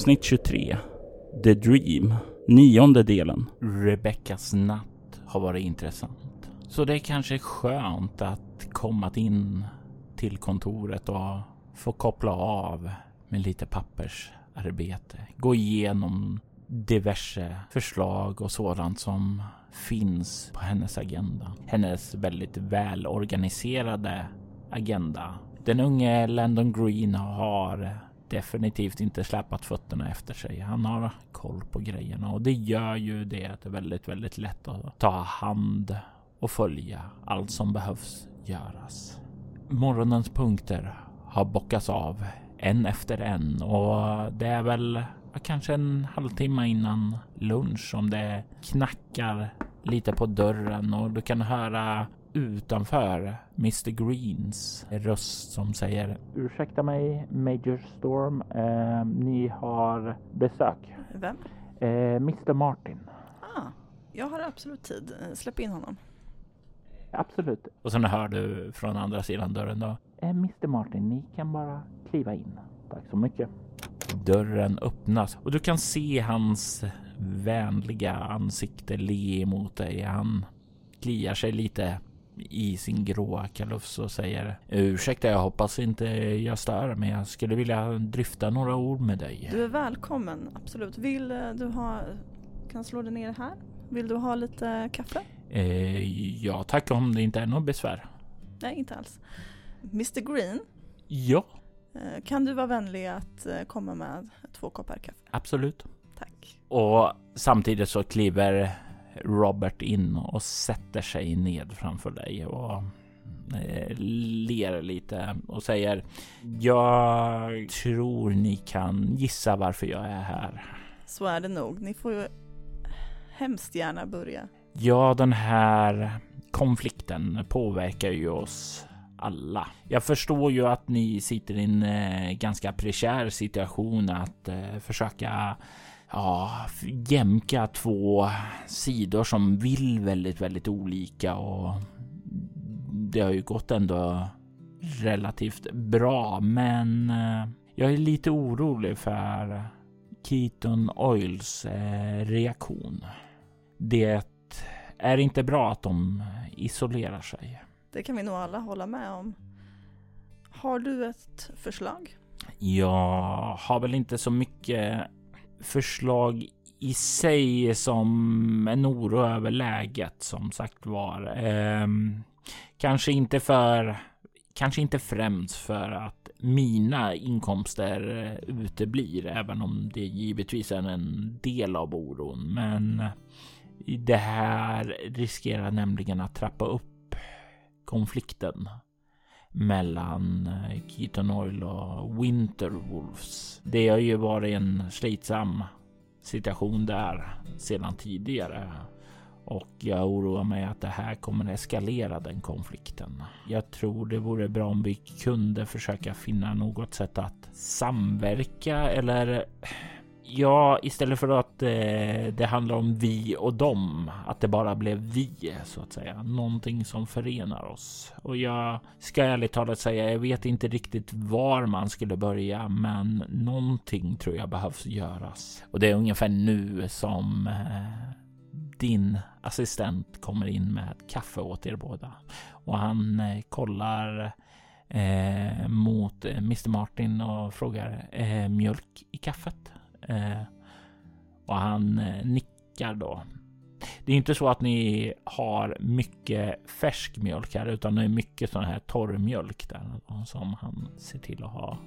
Avsnitt 23 The Dream Nionde delen Rebeckas natt har varit intressant. Så det är kanske skönt att komma in till kontoret och få koppla av med lite pappersarbete. Gå igenom diverse förslag och sådant som finns på hennes agenda. Hennes väldigt välorganiserade agenda. Den unge Landon Green har definitivt inte släpat fötterna efter sig. Han har koll på grejerna och det gör ju det att det är väldigt, väldigt lätt att ta hand och följa allt som behövs göras. Morgonens punkter har bockats av en efter en och det är väl kanske en halvtimme innan lunch som det knackar lite på dörren och du kan höra utanför Mr Greens röst som säger Ursäkta mig Major Storm, eh, ni har besök. Vem? Eh, Mr Martin. Ah, jag har absolut tid. Eh, släpp in honom. Absolut. Och sen hör du från andra sidan dörren då. Eh, Mr Martin, ni kan bara kliva in. Tack så mycket. Dörren öppnas och du kan se hans vänliga ansikte le mot dig. Han kliar sig lite i sin gråa kalufs och säger Ursäkta, jag hoppas inte jag stör, men jag skulle vilja dryfta några ord med dig. Du är välkommen, absolut. Vill eh, du ha, kan slå dig ner här? Vill du ha lite kaffe? Eh, ja tack, om det inte är något besvär. Nej, inte alls. Mr Green? Ja? Eh, kan du vara vänlig att eh, komma med två koppar kaffe? Absolut. Tack. Och samtidigt så kliver Robert in och sätter sig ned framför dig och eh, ler lite och säger Jag tror ni kan gissa varför jag är här. Så är det nog. Ni får ju hemskt gärna börja. Ja, den här konflikten påverkar ju oss alla. Jag förstår ju att ni sitter i en eh, ganska prekär situation att eh, försöka ja, jämka två sidor som vill väldigt, väldigt olika och det har ju gått ändå relativt bra, men eh, jag är lite orolig för Keaton Oils eh, reaktion. Det är inte bra att de isolerar sig. Det kan vi nog alla hålla med om. Har du ett förslag? Jag har väl inte så mycket förslag i sig som en oro över läget som sagt var. Eh, kanske inte för, kanske inte främst för att mina inkomster eh, uteblir, även om det givetvis är en del av oron. Men det här riskerar nämligen att trappa upp konflikten mellan eh, Keaton Oil och Winterwolves. Det har ju varit en slitsam situation där sedan tidigare och jag oroar mig att det här kommer eskalera den konflikten. Jag tror det vore bra om vi kunde försöka finna något sätt att samverka eller Ja, istället för att eh, det handlar om vi och dem, att det bara blev vi så att säga. Någonting som förenar oss. Och jag ska ärligt talat säga, jag vet inte riktigt var man skulle börja, men någonting tror jag behövs göras. Och det är ungefär nu som eh, din assistent kommer in med kaffe åt er båda och han eh, kollar eh, mot eh, Mr Martin och frågar eh, mjölk i kaffet. Eh, och han eh, nickar då. Det är inte så att ni har mycket färsk mjölk här, utan det är mycket sån här torrmjölk där som han ser till att ha.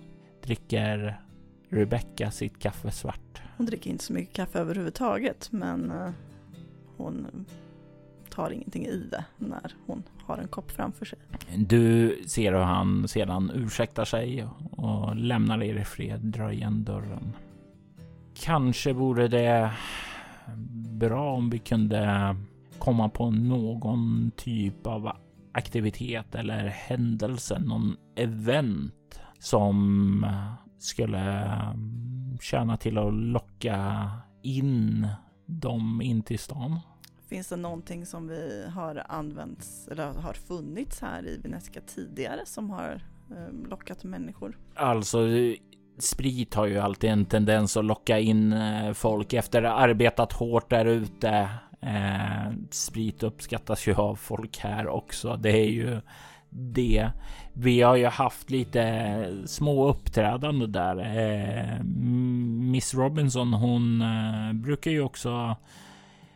Dricker Rebecca sitt kaffe svart? Hon dricker inte så mycket kaffe överhuvudtaget men eh, hon tar ingenting i det när hon har en kopp framför sig. Du ser hur han sedan ursäktar sig och lämnar er i fred, drar igen dörren. Kanske vore det bra om vi kunde komma på någon typ av aktivitet eller händelse, någon event som skulle tjäna till att locka in dem in till stan. Finns det någonting som vi har använts eller har funnits här i Venecia tidigare som har eh, lockat människor? Alltså, sprit har ju alltid en tendens att locka in eh, folk efter arbetat hårt där ute. Eh, sprit uppskattas ju av folk här också. Det är ju det. Vi har ju haft lite små uppträdande där. Eh, Miss Robinson, hon eh, brukar ju också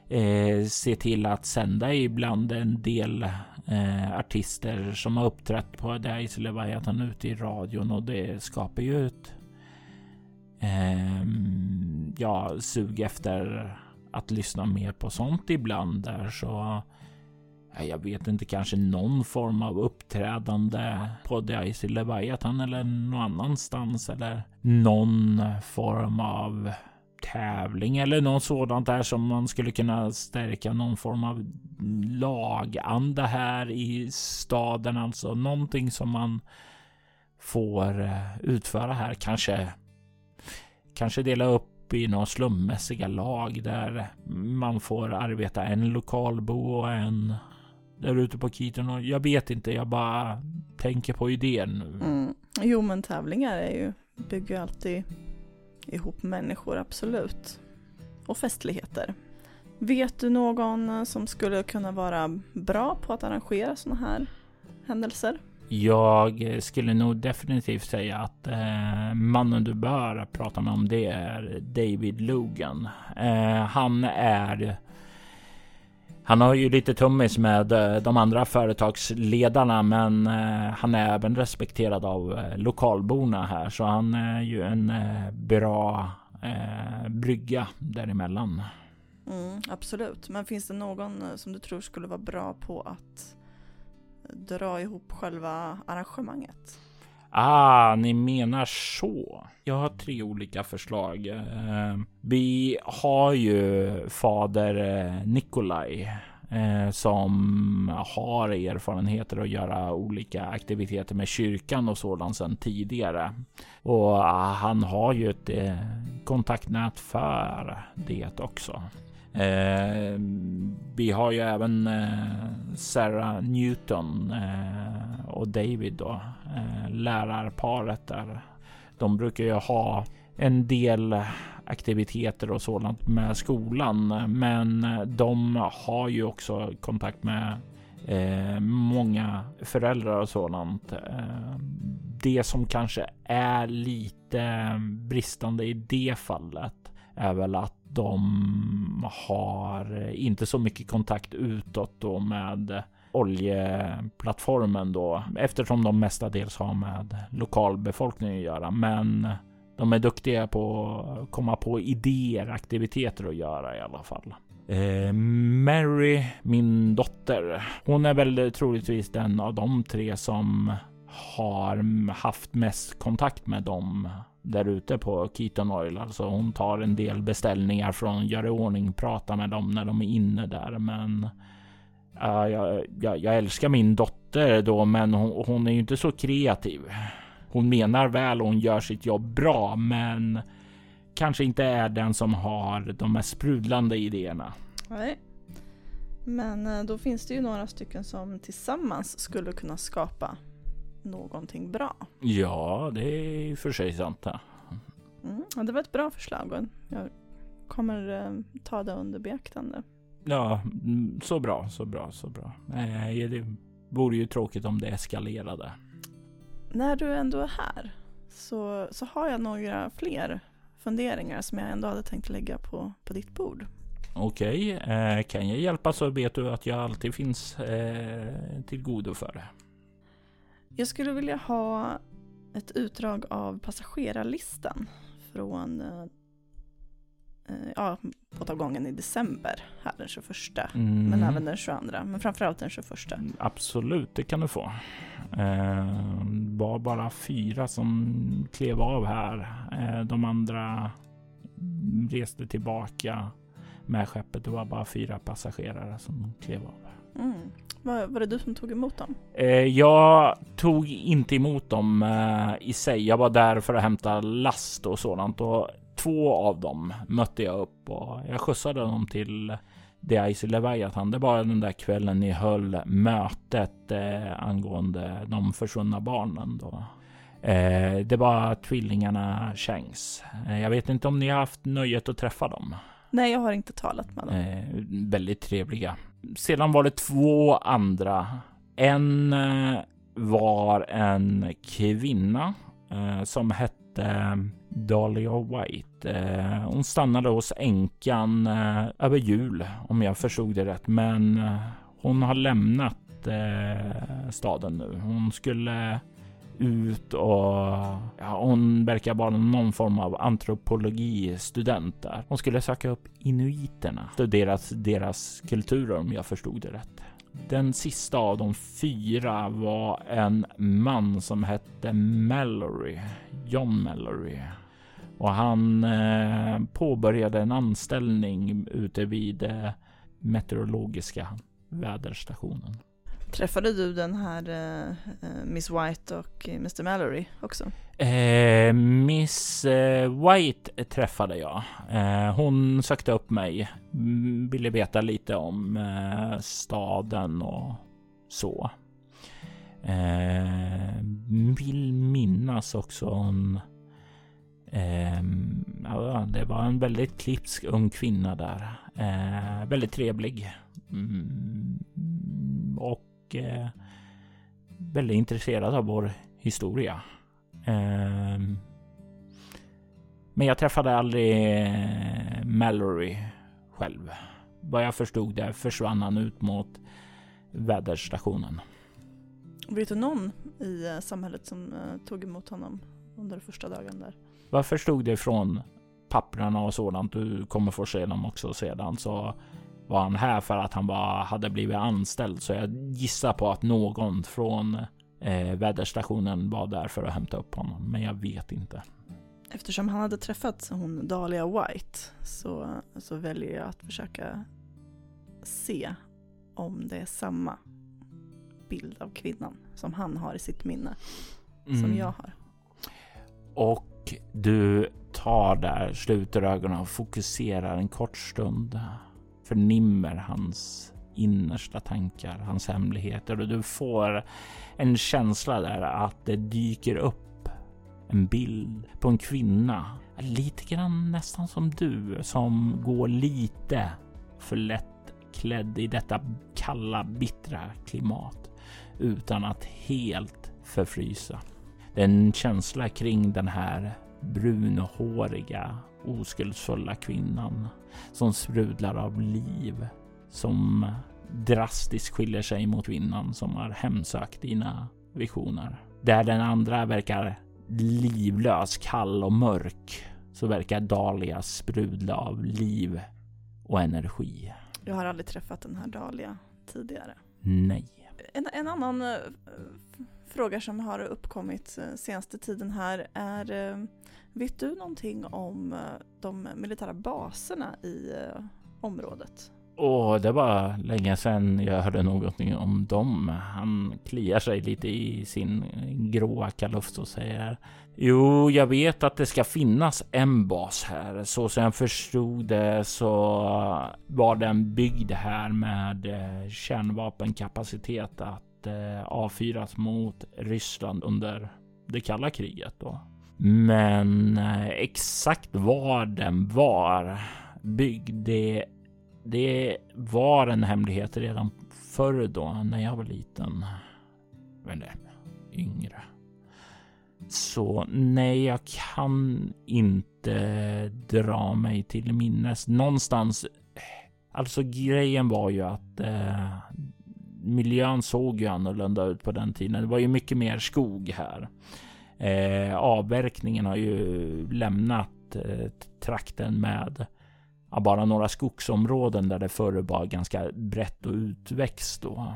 eh, se till att sända ibland en del eh, artister som har uppträtt på Daisy Leviathan ute i radion och det skapar ju ett eh, ja, sug efter att lyssna mer på sånt ibland där så jag vet inte, kanske någon form av uppträdande på Daisy Leviathan eller någon annanstans eller någon form av tävling eller något sådant där som man skulle kunna stärka någon form av laganda här i staden. Alltså någonting som man får eh, utföra här. Kanske, kanske dela upp i några slummässiga lag där man får arbeta en lokalbo och en där ute på Keaton. Jag vet inte, jag bara tänker på idén nu. Mm. Jo, men tävlingar är ju, bygger alltid ihop människor, absolut. Och festligheter. Vet du någon som skulle kunna vara bra på att arrangera sådana här händelser? Jag skulle nog definitivt säga att eh, mannen du bör prata med om det är David Logan. Eh, han är han har ju lite tummis med eh, de andra företagsledarna, men eh, han är även respekterad av eh, lokalborna här, så han är ju en bra eh, brygga däremellan. Mm, absolut, men finns det någon som du tror skulle vara bra på att dra ihop själva arrangemanget? Ah, ni menar så. Jag har tre olika förslag. Eh, vi har ju fader eh, Nikolaj eh, som har erfarenheter att göra olika aktiviteter med kyrkan och sådant sedan tidigare. Och ah, han har ju ett kontaktnät för det också. Eh, vi har ju även eh, Sarah Newton eh, och David då, eh, lärarparet där. De brukar ju ha en del aktiviteter och sådant med skolan, men de har ju också kontakt med eh, många föräldrar och sådant. Eh, det som kanske är lite bristande i det fallet är väl att de har inte så mycket kontakt utåt då med oljeplattformen då eftersom de mestadels har med lokalbefolkningen att göra. Men de är duktiga på att komma på idéer, aktiviteter att göra i alla fall. Eh, Mary, min dotter, hon är väl troligtvis den av de tre som har haft mest kontakt med dem där ute på Keaton Oil. Alltså hon tar en del beställningar från gör i ordning, pratar med dem när de är inne där. Men uh, jag, jag, jag, älskar min dotter då, men hon, hon är ju inte så kreativ. Hon menar väl och hon gör sitt jobb bra, men kanske inte är den som har de mest sprudlande idéerna. Nej. Men eh, då finns det ju några stycken som tillsammans skulle kunna skapa någonting bra. Ja, det är för sig sant. Ja. Mm, det var ett bra förslag och jag kommer eh, ta det under beaktande. Ja, mm, så bra, så bra, så bra. Eh, det vore ju tråkigt om det eskalerade. När du ändå är här så, så har jag några fler funderingar som jag ändå hade tänkt lägga på, på ditt bord. Okej, eh, kan jag hjälpa så vet du att jag alltid finns eh, till godo för det. Jag skulle vilja ha ett utdrag av passagerarlistan från eh, eh, ja, gången i december här den 21. Mm. Men även den 22. Men framförallt den 21. Absolut, det kan du få. Eh, var bara fyra som klev av här. Eh, de andra reste tillbaka med skeppet. Det var bara fyra passagerare som klev av. Mm. Var, var det du som tog emot dem? Eh, jag tog inte emot dem eh, i sig. Jag var där för att hämta last och sådant och två av dem mötte jag upp och jag skjutsade dem till The Icy Leviathan. Det var den där kvällen ni höll mötet eh, angående de försvunna barnen då. Det var tvillingarna Shanks. Jag vet inte om ni har haft nöjet att träffa dem? Nej, jag har inte talat med dem. Eh, väldigt trevliga. Sedan var det två andra. En eh, var en kvinna eh, som hette Dahlia White. Eh, hon stannade hos änkan över jul om jag förstod det rätt. Men hon har lämnat staden nu. Hon skulle ut och ja, hon verkar vara någon form av antropologistudent där. Hon skulle söka upp inuiterna, studera deras kulturer om jag förstod det rätt. Den sista av de fyra var en man som hette Mallory, John Mallory. Och han eh, påbörjade en anställning ute vid eh, meteorologiska väderstationen. Träffade du den här eh, eh Miss White och eh, Mr Mallory också? Eh, Miss eh, White träffade jag. Eh, hon sökte upp mig, mm, ville veta lite om eh, staden och så. Eh, vill minnas också hon ehm, ja, det var en väldigt klipsk ung kvinna där. Eh, väldigt trevlig. Mm, och och eh, väldigt intresserad av vår historia. Eh, men jag träffade aldrig eh, Mallory själv. Vad jag förstod det försvann han ut mot väderstationen. Vet du någon i eh, samhället som eh, tog emot honom under första dagen där? Vad förstod det från papperna och sådant, du kommer få se dem också sedan, så var han här för att han bara hade blivit anställd. Så jag gissar på att någon från eh, väderstationen var där för att hämta upp honom. Men jag vet inte. Eftersom han hade träffat hon Dahlia White så, så väljer jag att försöka se om det är samma bild av kvinnan som han har i sitt minne mm. som jag har. Och du tar där, sluter ögonen och fokuserar en kort stund förnimmer hans innersta tankar, hans hemligheter och du får en känsla där att det dyker upp en bild på en kvinna. Lite grann nästan som du som går lite för lätt klädd i detta kalla, bittra klimat utan att helt förfrysa. Det är en känsla kring den här brunhåriga, oskuldsfulla kvinnan som sprudlar av liv, som drastiskt skiljer sig mot kvinnan som har hemsökt dina visioner. Där den andra verkar livlös, kall och mörk så verkar Dahlia sprudla av liv och energi. Jag har aldrig träffat den här Dahlia tidigare. Nej. En, en annan uh, fråga som har uppkommit eh, senaste tiden här är eh, Vet du någonting om eh, de militära baserna i området? Åh, det var länge sedan jag hörde någonting om dem. Han kliar sig lite i sin gråa kalufs och säger Jo, jag vet att det ska finnas en bas här. Så som jag förstod det så var den byggd här med kärnvapenkapacitet att Eh, avfyras mot Ryssland under det kalla kriget då. Men eh, exakt var den var byggd, det, det var en hemlighet redan förr då när jag var liten. Eller yngre. Så nej, jag kan inte dra mig till minnes. Någonstans, alltså grejen var ju att eh, miljön såg ju annorlunda ut på den tiden. Det var ju mycket mer skog här. Eh, avverkningen har ju lämnat eh, trakten med bara några skogsområden där det förr var ganska brett och utväxt då.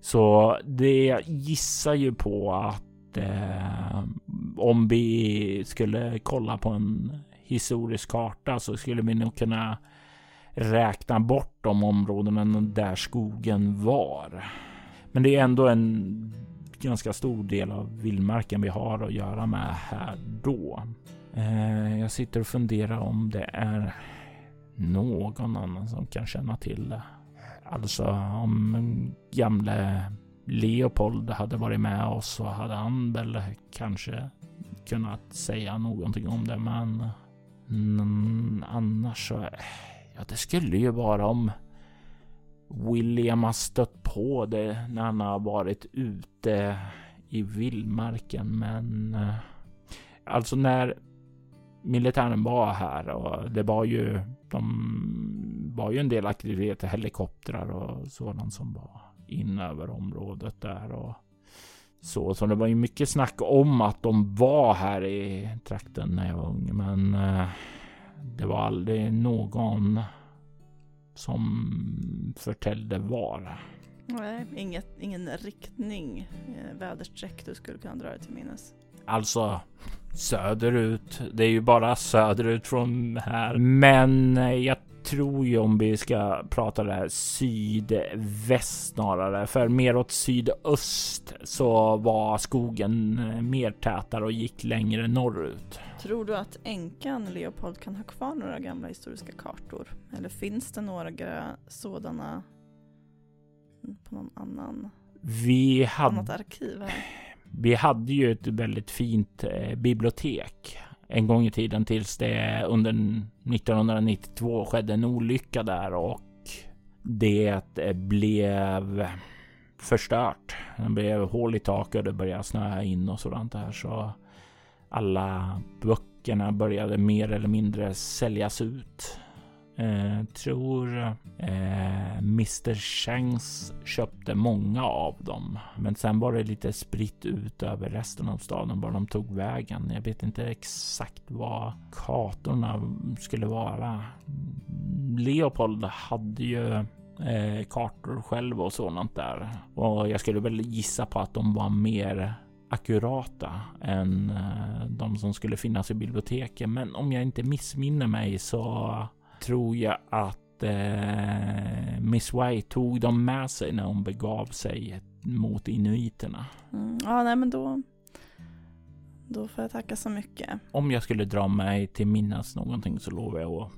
Så det gissar ju på att eh, om vi skulle kolla på en historisk karta så skulle vi nog kunna räkna bort de områdena där skogen var. Men det är ändå en ganska stor del av vildmarken vi har att göra med här då. Eh, jag sitter och funderar om det är någon annan som kan känna till det. Alltså om gamle Leopold hade varit med oss så hade han väl kanske kunnat säga någonting om det. Men annars så, ja det skulle ju vara om William har stött på det när han har varit ute i vildmarken. Men eh, alltså när militären var här och det var ju de var ju en del aktiviteter, helikoptrar och sådant som var in över området där och så. Så det var ju mycket snack om att de var här i trakten när jag var ung, men eh, det var aldrig någon som förtällde var. Nej, inget, ingen riktning, eh, väderstreck du skulle kunna dra dig till minnes. Alltså söderut. Det är ju bara söderut från här. Men jag tror ju om vi ska prata det här sydväst snarare, för mer åt sydöst så var skogen mer tätare och gick längre norrut. Tror du att änkan Leopold kan ha kvar några gamla historiska kartor? Eller finns det några sådana på någon annan, vi hade, annat arkiv här? Vi hade ju ett väldigt fint eh, bibliotek en gång i tiden tills det under 1992 skedde en olycka där och det blev förstört. Det blev hål i taket och det började snöa in och sådant där så alla böckerna började mer eller mindre säljas ut. Eh, tror eh, Mr Shanks köpte många av dem. Men sen var det lite spritt ut över resten av staden var de tog vägen. Jag vet inte exakt vad kartorna skulle vara. Leopold hade ju eh, kartor själv och sådant där. Och jag skulle väl gissa på att de var mer akurata än eh, de som skulle finnas i biblioteket. Men om jag inte missminner mig så tror jag att eh, Miss White tog dem med sig när hon begav sig mot inuiterna. Mm, ja, nej men då, då får jag tacka så mycket. Om jag skulle dra mig till minnas någonting så lovar jag att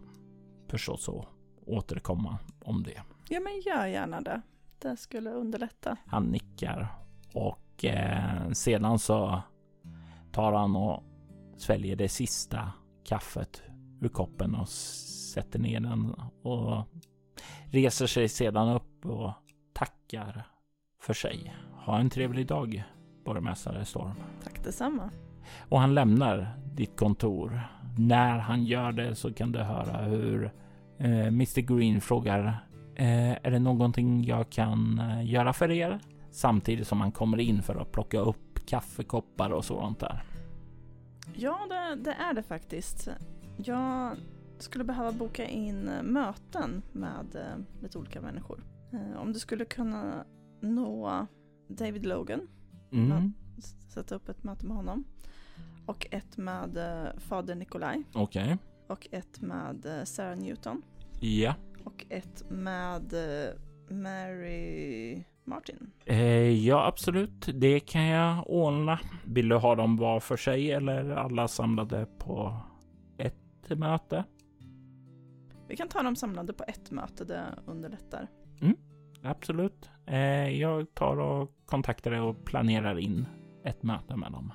förstås att återkomma om det. Ja, men gör gärna det. Det skulle underlätta. Han nickar och eh, sedan så tar han och sväljer det sista kaffet ur koppen och sätter ner den och reser sig sedan upp och tackar för sig. Ha en trevlig dag, borgmästare Storm. Tack detsamma. Och han lämnar ditt kontor. När han gör det så kan du höra hur eh, Mr Green frågar eh, Är det någonting jag kan eh, göra för er? Samtidigt som han kommer in för att plocka upp kaffekoppar och sådant där. Ja, det, det är det faktiskt. Jag skulle behöva boka in eh, möten med eh, lite olika människor. Eh, om du skulle kunna nå David Logan, Mm. sätta upp ett möte med honom. Och ett med fader Nikolaj. Okej. Och ett med Sarah Newton. Ja. Och ett med Mary Martin. Eh, ja, absolut. Det kan jag ordna. Vill du ha dem var för sig eller alla samlade på ett möte? Vi kan ta dem samlade på ett möte, det underlättar. Absolut. Eh, jag tar och kontaktar dig och planerar in ett möte med dem.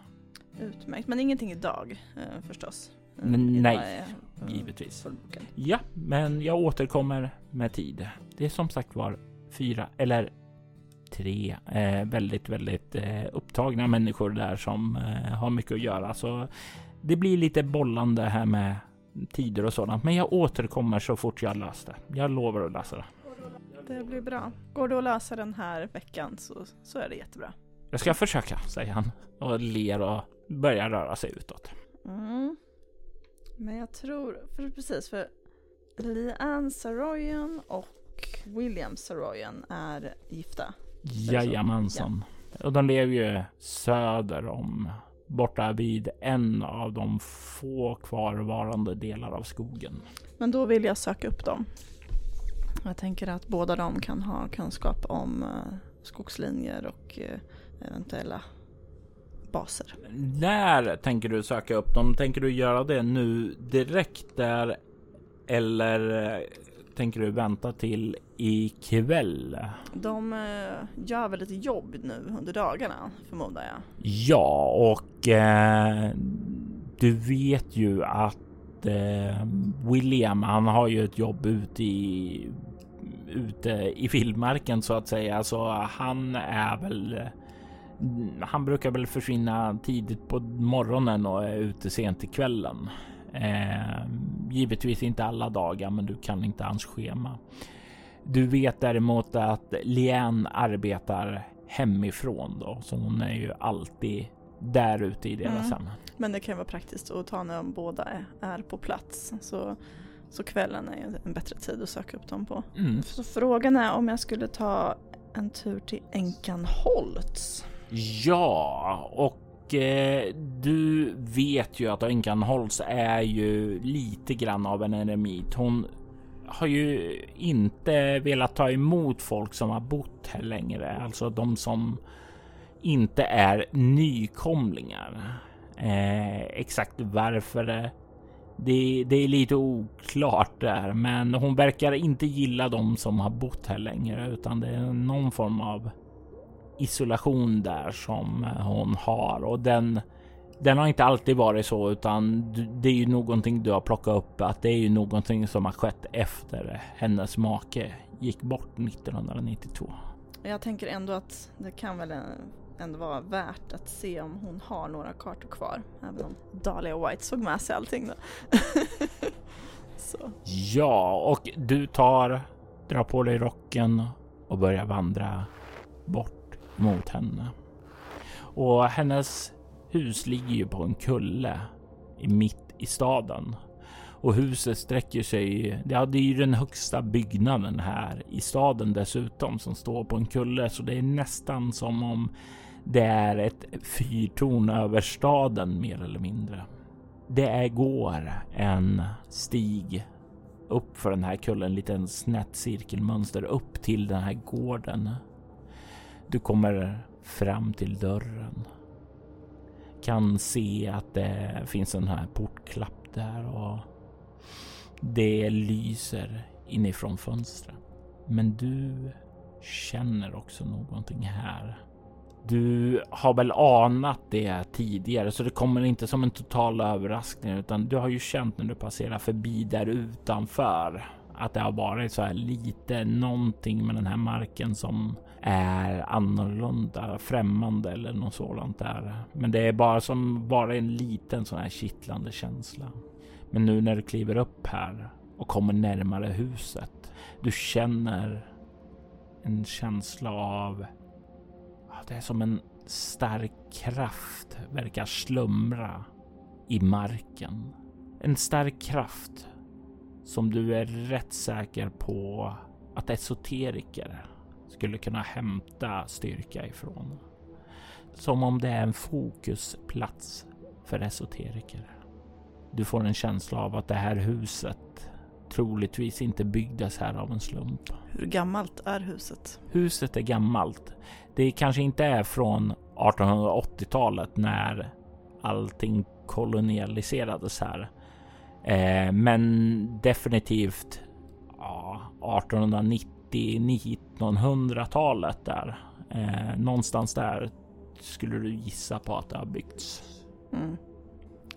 Utmärkt, men ingenting idag eh, förstås. Idag nej, är, eh, Givetvis. fullbokad. Ja, men jag återkommer med tid. Det är som sagt var fyra eller tre eh, väldigt, väldigt eh, upptagna människor där som eh, har mycket att göra. Så det blir lite bollande här med tider och sådant. Men jag återkommer så fort jag löst det. Jag lovar att lösa det. Det blir bra. Går det att lösa den här veckan så, så är det jättebra. Jag ska försöka, säger han och ler och börjar röra sig utåt. Mm. Men jag tror, för precis för Leanne Saroyan och William Saroyan är gifta. Jajamensan. Och de lever ju söder om borta vid en av de få kvarvarande delar av skogen. Men då vill jag söka upp dem. Jag tänker att båda de kan ha kunskap om uh, skogslinjer och uh, eventuella baser. När tänker du söka upp dem? Tänker du göra det nu direkt där? Eller eh, tänker du vänta till ikväll? De uh, gör väl ett jobb nu under dagarna förmodar jag. Ja, och eh, du vet ju att eh, William, han har ju ett jobb ute i ute i vildmarken så att säga, så han är väl han brukar väl försvinna tidigt på morgonen och är ute sent i kvällen. Eh, givetvis inte alla dagar, men du kan inte hans schema. Du vet däremot att Lian arbetar hemifrån då, så hon är ju alltid där ute i deras mm. hem. Men det kan vara praktiskt att ta när de båda är, är på plats. Så, så kvällen är en bättre tid att söka upp dem på. Mm. Så frågan är om jag skulle ta en tur till änkan Holtz. Ja, och eh, du vet ju att änkan Holtz är ju lite grann av en eremit. Hon har ju inte velat ta emot folk som har bott här längre, alltså de som inte är nykomlingar. Eh, exakt varför eh, det, det, är lite oklart där, men hon verkar inte gilla de som har bott här längre, utan det är någon form av isolation där som hon har och den den har inte alltid varit så utan det är ju någonting du har plockat upp att det är ju någonting som har skett efter hennes make gick bort 1992. Jag tänker ändå att det kan väl ändå vara värt att se om hon har några kartor kvar. Även om Dahlia White såg med sig allting då. ja, och du tar, drar på dig rocken och börjar vandra bort mot henne. Och hennes hus ligger ju på en kulle mitt i staden. Och huset sträcker sig, ja det är ju den högsta byggnaden här i staden dessutom som står på en kulle så det är nästan som om det är ett fyrtorn över staden mer eller mindre. Det är går en stig upp för den här kullen, en liten snett cirkelmönster upp till den här gården. Du kommer fram till dörren. Kan se att det finns en här portklapp där och det lyser inifrån fönstret. Men du känner också någonting här. Du har väl anat det tidigare så det kommer inte som en total överraskning utan du har ju känt när du passerar förbi där utanför att det har varit så här lite någonting med den här marken som är annorlunda, främmande eller något sådant där. Men det är bara som bara en liten sån här kittlande känsla. Men nu när du kliver upp här och kommer närmare huset. Du känner en känsla av det är som en stark kraft verkar slumra i marken. En stark kraft som du är rätt säker på att esoteriker skulle kunna hämta styrka ifrån. Som om det är en fokusplats för esoteriker. Du får en känsla av att det här huset troligtvis inte byggdes här av en slump. Hur gammalt är huset? Huset är gammalt. Det kanske inte är från 1880-talet när allting kolonialiserades här. Eh, men definitivt ja, 1890 1900-talet där. Eh, någonstans där skulle du gissa på att det har byggts. Mm.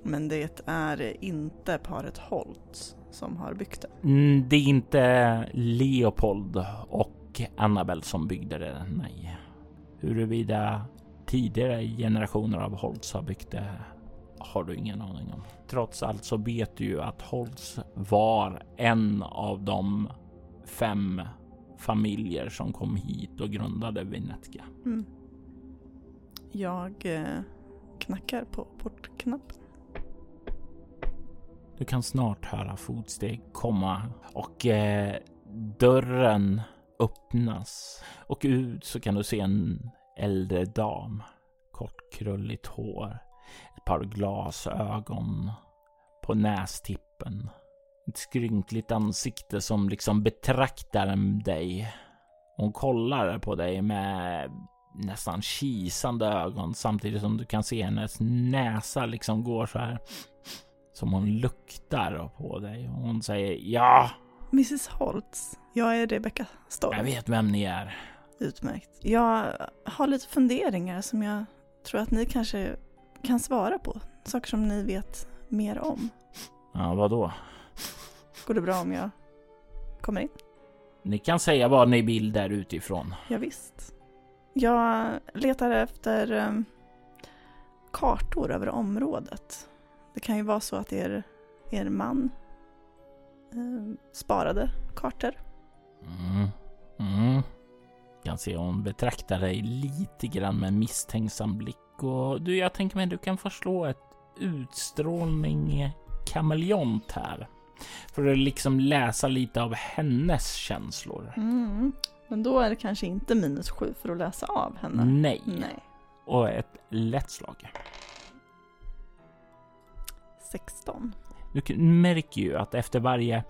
Men det är inte paret Holt som har byggt det? Mm, det är inte Leopold och Annabel som byggde det, nej. Huruvida tidigare generationer av Holtz har byggt det har du ingen aning om. Trots allt så vet du ju att Holtz var en av de fem familjer som kom hit och grundade Venetka. Mm. Jag eh, knackar på portknappen. Du kan snart höra fotsteg komma och eh, dörren öppnas och ut så kan du se en äldre dam. Kort krulligt hår, ett par glasögon på nästippen. Ett skrynkligt ansikte som liksom betraktar dig. Hon kollar på dig med nästan kisande ögon samtidigt som du kan se hennes näsa liksom går så här som hon luktar på dig. Och hon säger ja. Mrs Holtz, jag är Rebecca Storm. Jag vet vem ni är. Utmärkt. Jag har lite funderingar som jag tror att ni kanske kan svara på. Saker som ni vet mer om. Ja, vad då? Går det bra om jag kommer in? Ni kan säga vad ni vill där utifrån. Ja, visst. Jag letar efter um, kartor över området. Det kan ju vara så att er, er man um, sparade kartor. Mm. Mm. Kan se hon betraktar dig lite grann med misstänksam blick och du, jag tänker mig du kan få slå ett utstrålning kameleont här. För att liksom läsa lite av hennes känslor. Mm. Men då är det kanske inte minus sju för att läsa av henne. Nej. Nej. Och ett lätt slag. 16. Du märker ju att efter varje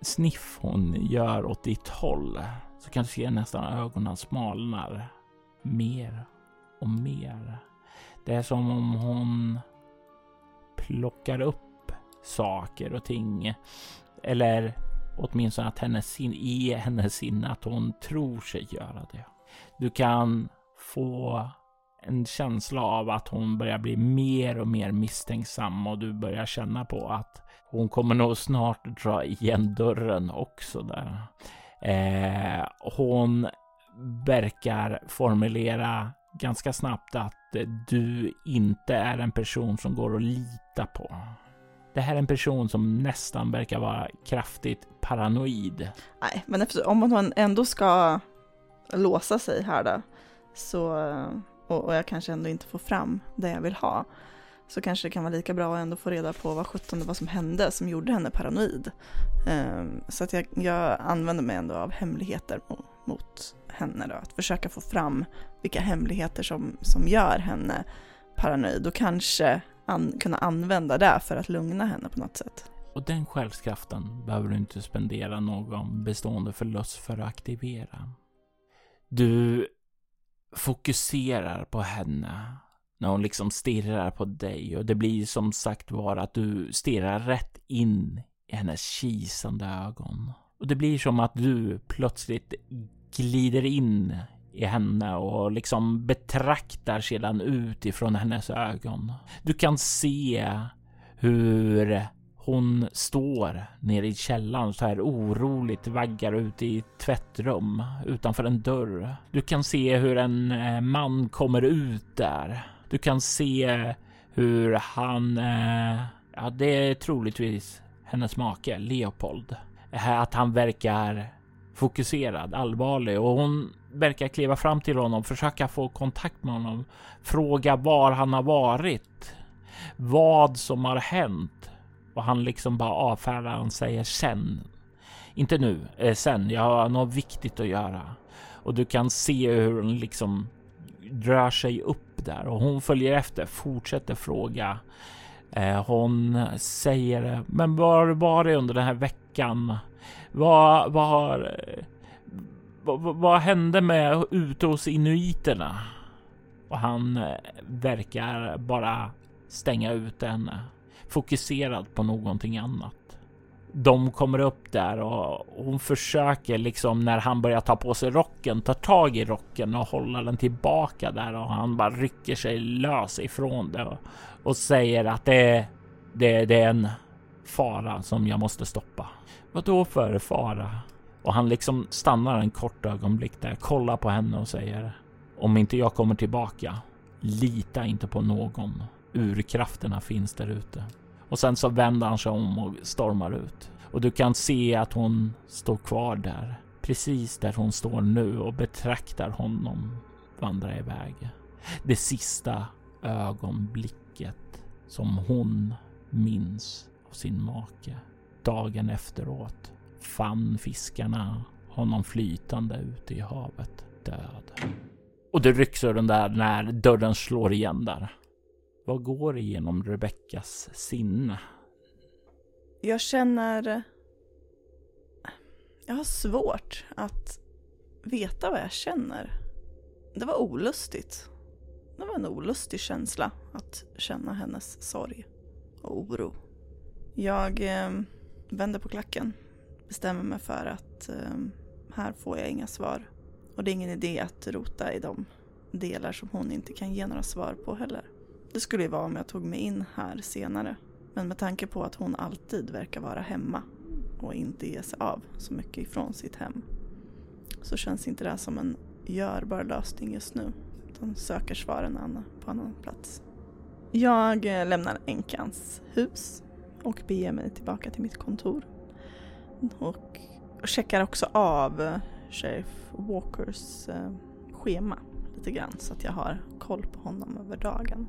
sniff hon gör åt ditt håll så kan du se nästan ögonen smalnar mer och mer. Det är som om hon plockar upp saker och ting. Eller åtminstone att hennes sin, i hennes sinne att hon tror sig göra det. Du kan få en känsla av att hon börjar bli mer och mer misstänksam och du börjar känna på att hon kommer nog snart dra igen dörren också där. Eh, hon verkar formulera ganska snabbt att du inte är en person som går att lita på. Det här är en person som nästan verkar vara kraftigt paranoid. Nej, men om man ändå ska låsa sig här då, så, och, och jag kanske ändå inte får fram det jag vill ha, så kanske det kan vara lika bra att ändå få reda på vad sjutton det var som hände som gjorde henne paranoid. Um, så att jag, jag använder mig ändå av hemligheter mot, mot henne då, att försöka få fram vilka hemligheter som, som gör henne paranoid och kanske an, kunna använda det för att lugna henne på något sätt. Och den självskraften behöver du inte spendera någon bestående förlust för att aktivera. Du fokuserar på henne när hon liksom stirrar på dig och det blir som sagt var att du stirrar rätt in i hennes kisande ögon. Och det blir som att du plötsligt glider in i henne och liksom betraktar sedan utifrån hennes ögon. Du kan se hur hon står nere i källaren så här oroligt vaggar ut i ett tvättrum utanför en dörr. Du kan se hur en eh, man kommer ut där. Du kan se hur han, eh, ja det är troligtvis hennes make Leopold. Att han verkar fokuserad, allvarlig och hon verkar kliva fram till honom, försöka få kontakt med honom, fråga var han har varit, vad som har hänt och han liksom bara avfärdar. Han säger sen, inte nu, eh, sen. Jag har något viktigt att göra och du kan se hur hon liksom rör sig upp där och hon följer efter, fortsätter fråga. Eh, hon säger, men var var det under den här veckan? Vad, vad har eh, vad, hände med ute hos inuiterna? Och han eh, verkar bara stänga ut henne, eh, fokuserad på någonting annat. De kommer upp där och hon försöker liksom när han börjar ta på sig rocken, ta tag i rocken och hålla den tillbaka där och han bara rycker sig lös ifrån det och, och säger att det, det, det är en fara som jag måste stoppa. Vad då för fara? Och han liksom stannar en kort ögonblick där, kollar på henne och säger om inte jag kommer tillbaka, lita inte på någon. Urkrafterna finns där ute. Och sen så vänder han sig om och stormar ut. Och du kan se att hon står kvar där, precis där hon står nu och betraktar honom vandra iväg. Det sista ögonblicket som hon minns av sin make. Dagen efteråt fann fiskarna honom flytande ute i havet, död. Och det rycks ur den där när dörren slår igen där. Vad går igenom Rebeckas sinne? Jag känner... Jag har svårt att veta vad jag känner. Det var olustigt. Det var en olustig känsla att känna hennes sorg och oro. Jag eh, vänder på klacken, bestämmer mig för att eh, här får jag inga svar. Och det är ingen idé att rota i de delar som hon inte kan ge några svar på heller. Det skulle ju vara om jag tog mig in här senare. Men med tanke på att hon alltid verkar vara hemma och inte ge sig av så mycket ifrån sitt hem så känns inte det här som en görbar lösning just nu. Utan söker svaren på annan plats. Jag eh, lämnar änkans hus och beger mig tillbaka till mitt kontor. Och checkar också av eh, Sheriff Walkers eh, schema lite grann så att jag har koll på honom över dagen.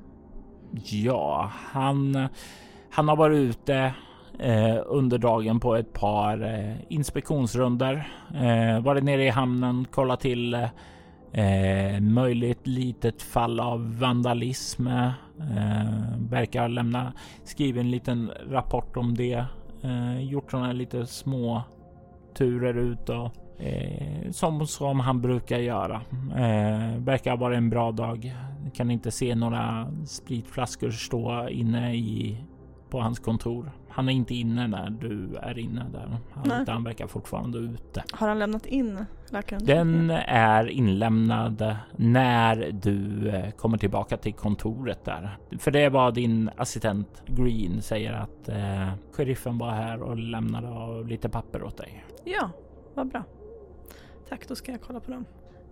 Ja, han, han har varit ute eh, under dagen på ett par eh, inspektionsrunder. Eh, varit nere i hamnen, kollat till eh, möjligt litet fall av vandalism. Eh, verkar lämna, skrivit en liten rapport om det. Eh, gjort sådana lite små turer ut och Eh, som, som han brukar göra. Eh, verkar vara en bra dag. Kan inte se några spritflaskor stå inne i, på hans kontor. Han är inte inne när du är inne där. Han, han verkar fortfarande ute. Har han lämnat in läkaren? Den är inlämnad när du eh, kommer tillbaka till kontoret där. För det var din assistent Green säger att eh, sheriffen var här och lämnade lite papper åt dig. Ja, vad bra. Tack, då ska jag kolla på dem.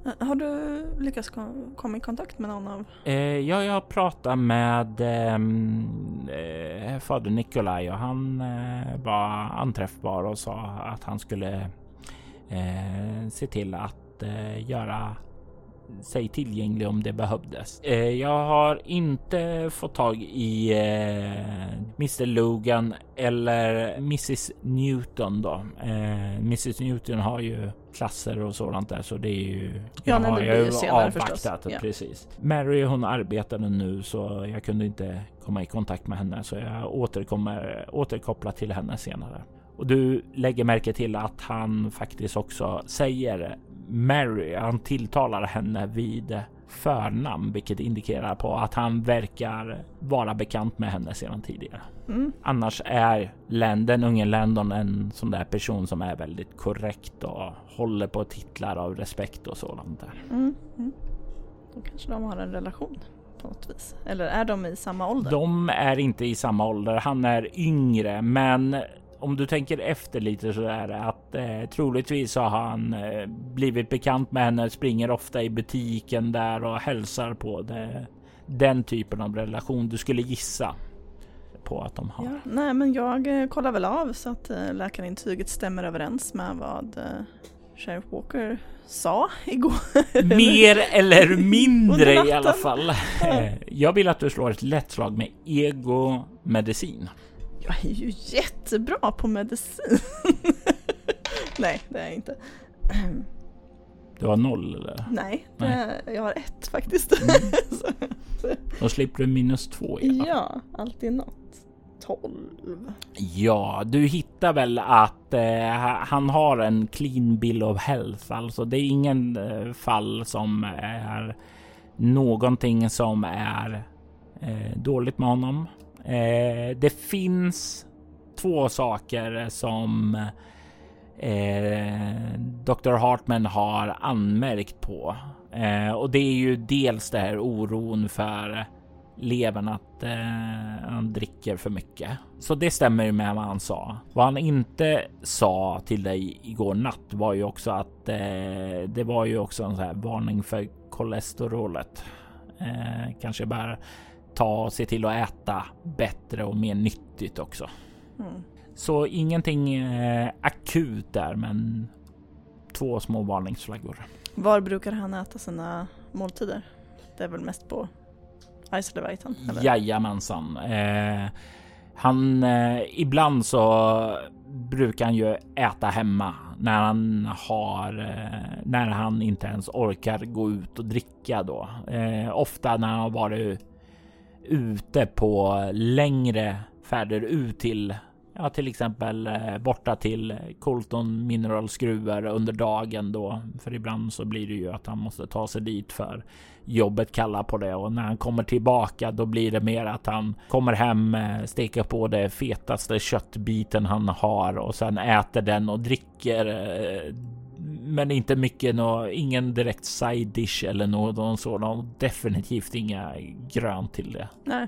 Har du lyckats komma i kontakt med någon av? Eh, ja, jag pratat med ehm, eh, fader Nikolaj och han eh, var anträffbar och sa att han skulle eh, se till att eh, göra sig tillgänglig om det behövdes. Eh, jag har inte fått tag i eh, Mr Logan eller Mrs Newton då. Eh, Mrs Newton har ju klasser och sådant där så det är ju... Ja, det blir ju avvaktat, förstås. Precis. Mary hon arbetade nu så jag kunde inte komma i kontakt med henne så jag återkommer återkoppla till henne senare. Och du lägger märke till att han faktiskt också säger Mary. Han tilltalar henne vid förnamn, vilket indikerar på att han verkar vara bekant med henne sedan tidigare. Mm. Annars är den unge Landon en sån där person som är väldigt korrekt och håller på titlar av respekt och sådant där. Mm. Mm. Då kanske de har en relation på något vis. Eller är de i samma ålder? De är inte i samma ålder. Han är yngre, men om du tänker efter lite så är det att eh, troligtvis har han eh, blivit bekant med henne, springer ofta i butiken där och hälsar på det. Den typen av relation du skulle gissa på att de har. Ja, nej, men jag eh, kollar väl av så att eh, läkarintyget stämmer överens med vad eh, Sheriff Walker sa igår. Mer eller mindre i alla fall. Jag vill att du slår ett lätt slag med ego medicin. Jag är ju jättebra på medicin. Nej, det är jag inte. Du har noll eller? Nej, Nej. jag har ett faktiskt. Mm. Då slipper du minus två igen. Ja, alltid något. 12. Ja, du hittar väl att eh, han har en clean bill of health. Alltså det är ingen eh, fall som är någonting som är eh, dåligt med honom. Eh, det finns två saker som eh, Dr. Hartman har anmärkt på eh, och det är ju dels det här oron för levern att eh, han dricker för mycket. Så det stämmer ju med vad han sa. Vad han inte sa till dig igår natt var ju också att eh, det var ju också en sån här varning för kolesterolet. Eh, kanske bara ta och se till att äta bättre och mer nyttigt också. Mm. Så ingenting eh, akut där, men två små varningsflaggor. Var brukar han äta sina måltider? Det är väl mest på Islevitan? Jajamensan. Eh, Han eh, ibland så brukar han ju äta hemma när han har eh, när han inte ens orkar gå ut och dricka då. Eh, ofta när han har varit ute på längre färder ut till Ja, till exempel eh, borta till Colton Minerals gruvor under dagen då. För ibland så blir det ju att han måste ta sig dit för jobbet kallar på det och när han kommer tillbaka då blir det mer att han kommer hem, eh, steker på det fetaste köttbiten han har och sen äter den och dricker. Eh, men inte mycket, nå, ingen direkt side dish eller någon sådan. Definitivt inga grönt till det. Nej.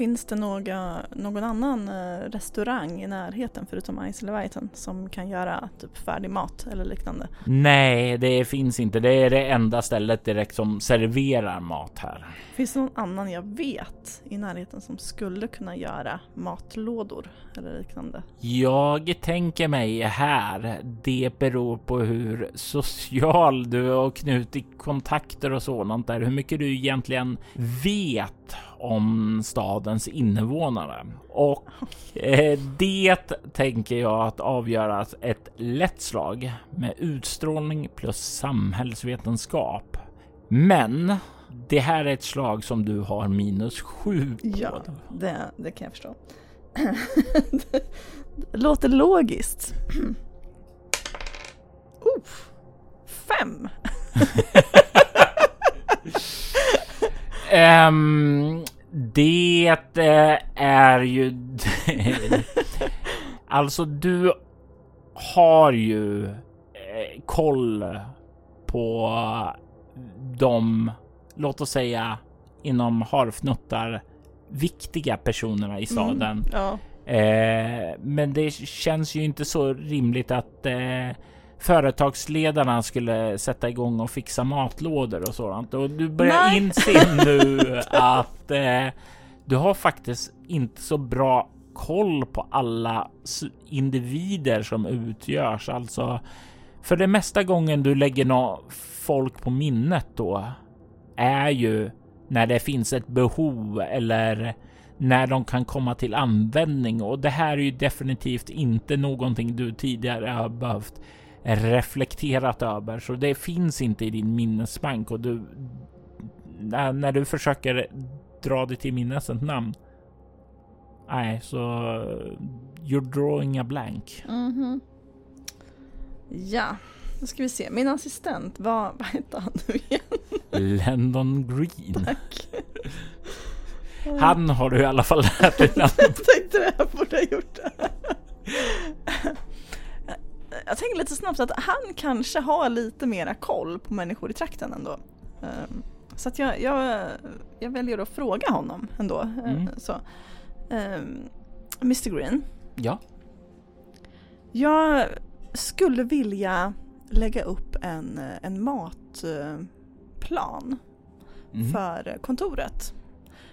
Finns det några, någon annan eh, restaurang i närheten förutom Ice Leviathan som kan göra typ färdig mat eller liknande? Nej, det finns inte. Det är det enda stället direkt som serverar mat här. Finns det någon annan jag vet i närheten som skulle kunna göra matlådor eller liknande? Jag tänker mig här, det beror på hur social du har knutit kontakter och sådant där, hur mycket du egentligen vet om stadens invånare. Och eh, det tänker jag att avgöras ett lätt slag med utstrålning plus samhällsvetenskap. Men det här är ett slag som du har minus sju på. Ja, det, det kan jag förstå. det låter logiskt. uh, fem! Um, det eh, är ju... alltså, du har ju eh, koll på de, låt oss säga, inom harfnuttar viktiga personerna i staden. Mm, ja. eh, men det känns ju inte så rimligt att eh, företagsledarna skulle sätta igång och fixa matlådor och sådant. Och du börjar Nej. inse nu att eh, du har faktiskt inte så bra koll på alla individer som utgörs. Alltså, för det mesta gången du lägger nå folk på minnet då är ju när det finns ett behov eller när de kan komma till användning och det här är ju definitivt inte någonting du tidigare har behövt reflekterat över, så det finns inte i din minnesbank och du när, du försöker dra dig till minnes ett namn. Nej, så you're drawing a blank. Mm -hmm. Ja, då ska vi se. Min assistent, vad, vad heter han nu igen? Landon Green. Tack. Han har du i alla fall lärt dig namn. jag tänkte det, jag borde ha gjort det jag tänker lite snabbt att han kanske har lite mera koll på människor i trakten ändå. Um, så att jag, jag, jag väljer att fråga honom ändå. Eh, mm. Så. Um, ehm, Mr Green. Ja? Jag skulle vilja lägga upp en, en matplan mm. för kontoret.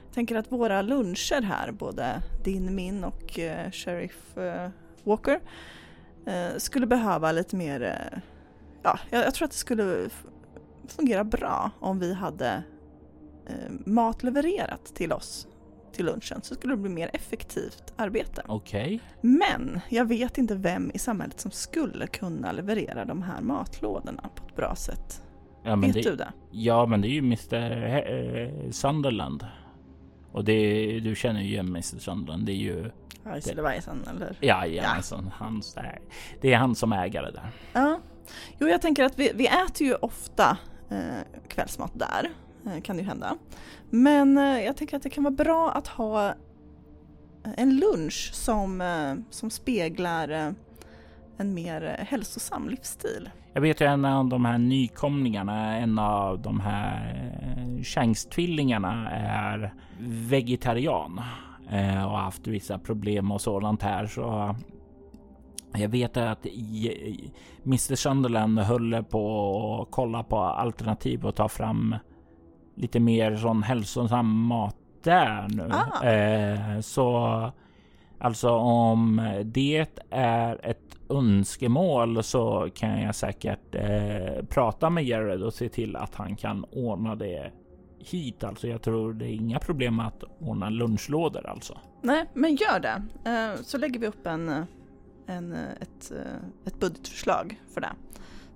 Jag tänker att våra luncher här, både din, min och uh, Sheriff uh, Walker, eh, skulle behöva lite mer, eh, ja, jag, tror att det skulle fungera bra om vi hade eh, mat levererat till oss till lunchen så skulle det bli mer effektivt arbete. Okej. Okay. Men jag vet inte vem i samhället som skulle kunna leverera de här matlådorna på ett bra sätt. Ja, vet det, du det? Ja, men det är ju Mr eh, Sunderland. Och det, du känner ju igen Mr Sunderland. Det är ju Leviathan eller? Jajamensan, ja. han, det är han som ägare där. Ja. Jo, jag tänker att vi, vi äter ju ofta eh, kvällsmat där, eh, kan det ju hända. Men eh, jag tänker att det kan vara bra att ha en lunch som, eh, som speglar eh, en mer hälsosam livsstil. Jag vet ju en av de här nykomlingarna, en av de här eh, Shanks-tvillingarna är vegetarian eh, och haft vissa problem och sådant här. Så jag vet att Mr Sunderland höll på att kolla på alternativ och ta fram lite mer sån hälsosam mat där nu. Ah. Eh, så alltså om det är ett önskemål så kan jag säkert eh, prata med Jared och se till att han kan ordna det hit alltså. Jag tror det är inga problem att ordna lunchlådor alltså. Nej, men gör det. Eh, Så lägger vi upp en, en, ett, eh, ett budgetförslag för det.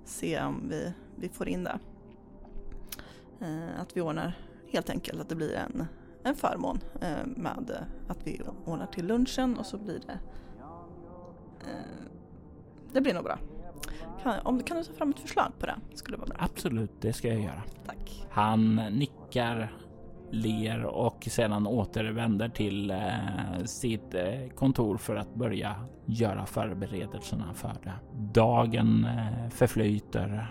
Se om vi, vi får in det. Eh, Att vi ordnar helt enkelt att det blir en, en förmån eh, med att vi ordnar till lunchen och så blir det eh, Det blir nog bra. Kan, om, kan du ta fram ett förslag på det? Skulle vara bra. Absolut, det ska jag göra. Tack. Han nickar, ler och sedan återvänder till eh, sitt eh, kontor för att börja göra förberedelserna för det. Dagen eh, förflyter.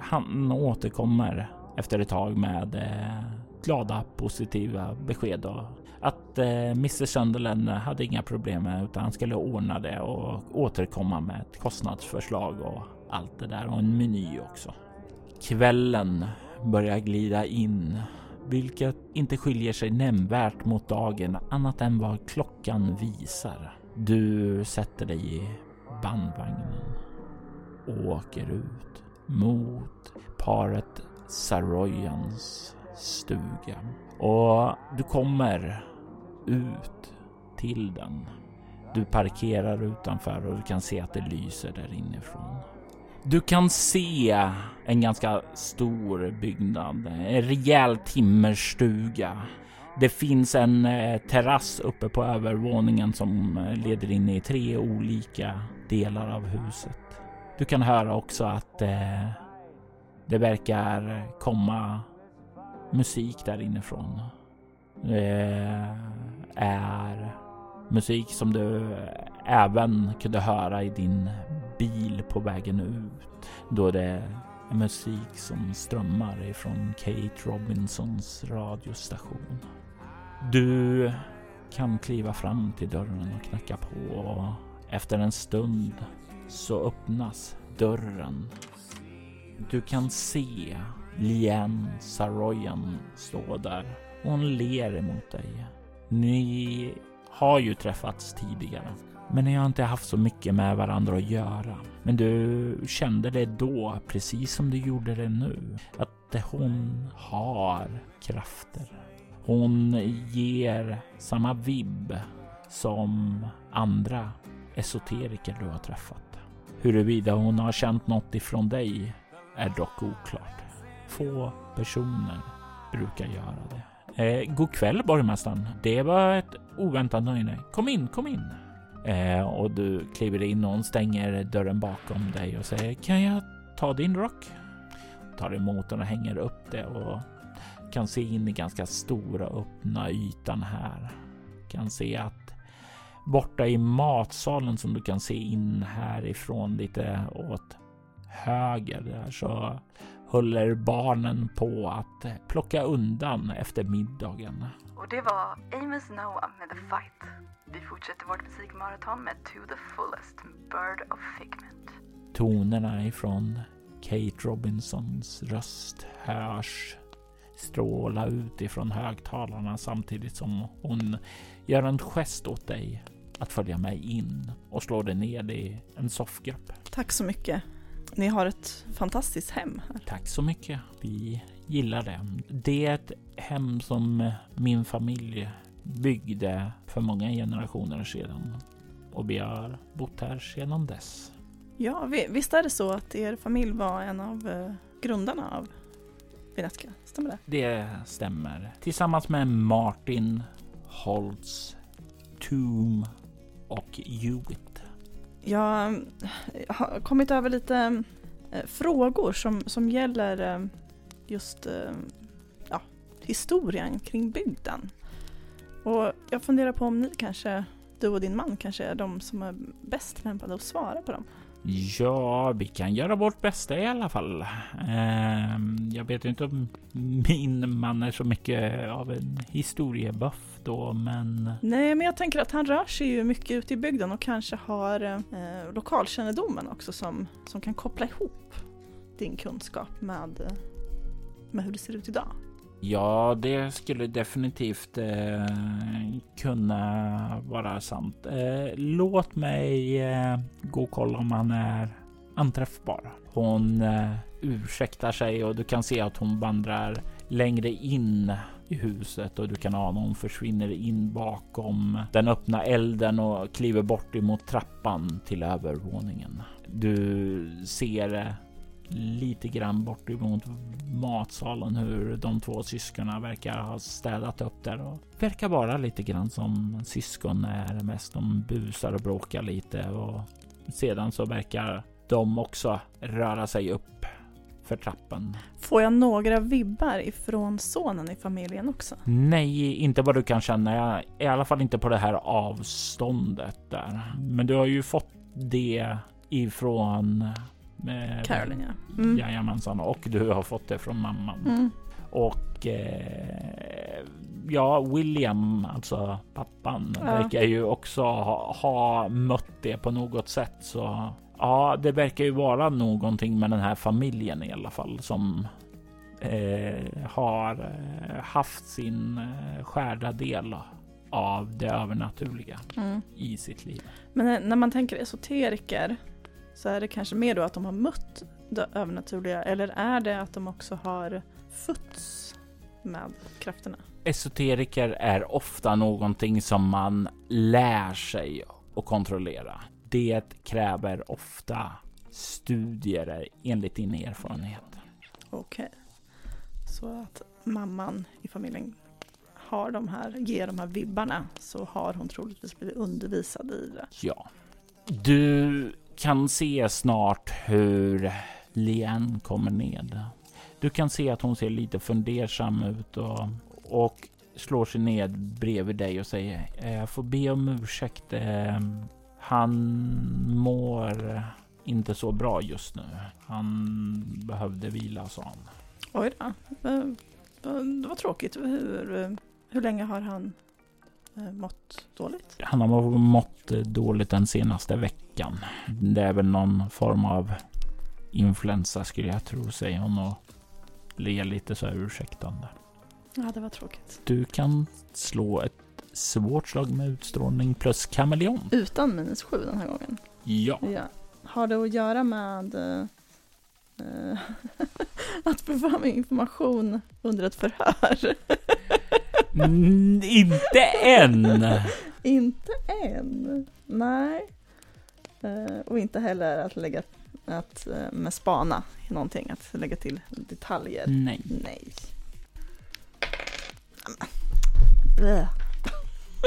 Han återkommer efter ett tag med eh, glada positiva besked och att eh, Mr Sunderland hade inga problem med utan han skulle ordna det och återkomma med ett kostnadsförslag och allt det där och en meny också. Kvällen börjar glida in, vilket inte skiljer sig nämnvärt mot dagen annat än vad klockan visar. Du sätter dig i bandvagnen och åker ut mot paret Saroyans stuga och du kommer ut till den. Du parkerar utanför och du kan se att det lyser där inifrån. Du kan se en ganska stor byggnad, en rejäl timmerstuga. Det finns en eh, terrass uppe på övervåningen som eh, leder in i tre olika delar av huset. Du kan höra också att eh, det verkar komma musik där inifrån. Det är musik som du även kunde höra i din bil på vägen ut. Då det är musik som strömmar ifrån Kate Robinsons radiostation. Du kan kliva fram till dörren och knacka på och efter en stund så öppnas dörren. Du kan se Lien Saroyan står där och hon ler emot dig. Ni har ju träffats tidigare, men ni har inte haft så mycket med varandra att göra. Men du kände det då, precis som du gjorde det nu, att hon har krafter. Hon ger samma vibb som andra esoteriker du har träffat. Huruvida hon har känt något ifrån dig är dock oklart. Få personer brukar göra det. Eh, god kväll borgmästaren. Det var ett oväntat nöje. Kom in, kom in. Eh, och du kliver in och hon stänger dörren bakom dig och säger Kan jag ta din rock? Tar emot den och hänger upp det och kan se in i ganska stora öppna ytan här. Kan se att borta i matsalen som du kan se in härifrån lite åt höger där så håller barnen på att plocka undan efter middagen. Och det var Amos Noah med The Fight. Vi fortsätter vårt musikmaraton med To the Fullest, Bird of Figment. Tonerna ifrån Kate Robinsons röst hörs stråla ut ifrån högtalarna samtidigt som hon gör en gest åt dig att följa med in och slår dig ned i en soffgrupp. Tack så mycket. Ni har ett fantastiskt hem här. Tack så mycket. Vi gillar det. Det är ett hem som min familj byggde för många generationer sedan och vi har bott här sedan dess. Ja, vi- visst är det så att er familj var en av eh, grundarna av Vinetka? Stämmer det? Det stämmer. Tillsammans med Martin, Holtz, Toom och Hewitt. Jag eh, har kommit över lite eh, frågor som, som gäller eh, just ja, historien kring bygden. Och jag funderar på om ni kanske, du och din man kanske är de som är bäst lämpade att svara på dem. Ja, vi kan göra vårt bästa i alla fall. Eh, jag vet inte om min man är så mycket av en historiebuff då, men Nej, men jag tänker att han rör sig ju mycket ute i bygden och kanske har eh, lokalkännedomen också som, som kan koppla ihop din kunskap med, eh, med hur det ser ut idag. ja, det skulle definitivt eh, kunna vara sant. Eh, låt mig eh, gå och kolla om han är anträffbar. Hon eh, ursäktar sig och du kan se att hon vandrar längre in i huset och du kan ana hon försvinner in bakom den öppna elden och kliver bort emot trappan till övervåningen. Du ser lite grann bort emot matsalen hur de två syskonen verkar ha städat upp där och verkar vara lite grann som syskon är mest. De busar och bråkar lite och sedan så verkar de också röra sig upp för trappen. Får jag några vibbar ifrån sonen i familjen också? Nej, inte vad du kan känna. I alla fall inte på det här avståndet där. Men du har ju fått det ifrån eh, Caroline, ja. Mm. Jajamensan, och du har fått det från mamman. Mm. Och eh, ja, William, alltså pappan, ja. verkar ju också ha, ha mött det på något sätt. Så ja, det verkar ju vara någonting med den här familjen i alla fall som eh, har eh, haft sin eh, skärda del av det övernaturliga mm. i sitt liv. Men eh, när man tänker esoteriker så är det kanske mer då att de har mött det övernaturliga eller är det att de också har fötts med krafterna? Esoteriker är ofta någonting som man lär sig att kontrollera. Det kräver ofta studier enligt din erfarenhet. Okej. Okay. Så att mamman i familjen har de här, ger de här vibbarna så har hon troligtvis blivit undervisad i det. Ja. Du kan se snart hur Lien kommer ned. Du kan se att hon ser lite fundersam ut och, och slår sig ned bredvid dig och säger jag får be om ursäkt. Han mår inte så bra just nu. Han behövde vila, sa han. Oj då. Det var tråkigt. Hur, hur länge har han eh, mått dåligt? Han har mått dåligt den senaste veckan. Det är väl någon form av influensa skulle jag tro, säger hon och ler lite så här ursäktande. Ja, det var tråkigt. Du kan slå ett svårt slag med utstrålning plus kameleon. Utan minus sju den här gången? Ja. ja. Har det att göra med uh, att fram information under ett förhör? mm, inte än! inte än? Nej. Uh, och inte heller att lägga att uh, med spana någonting, att lägga till detaljer? Nej. Nej.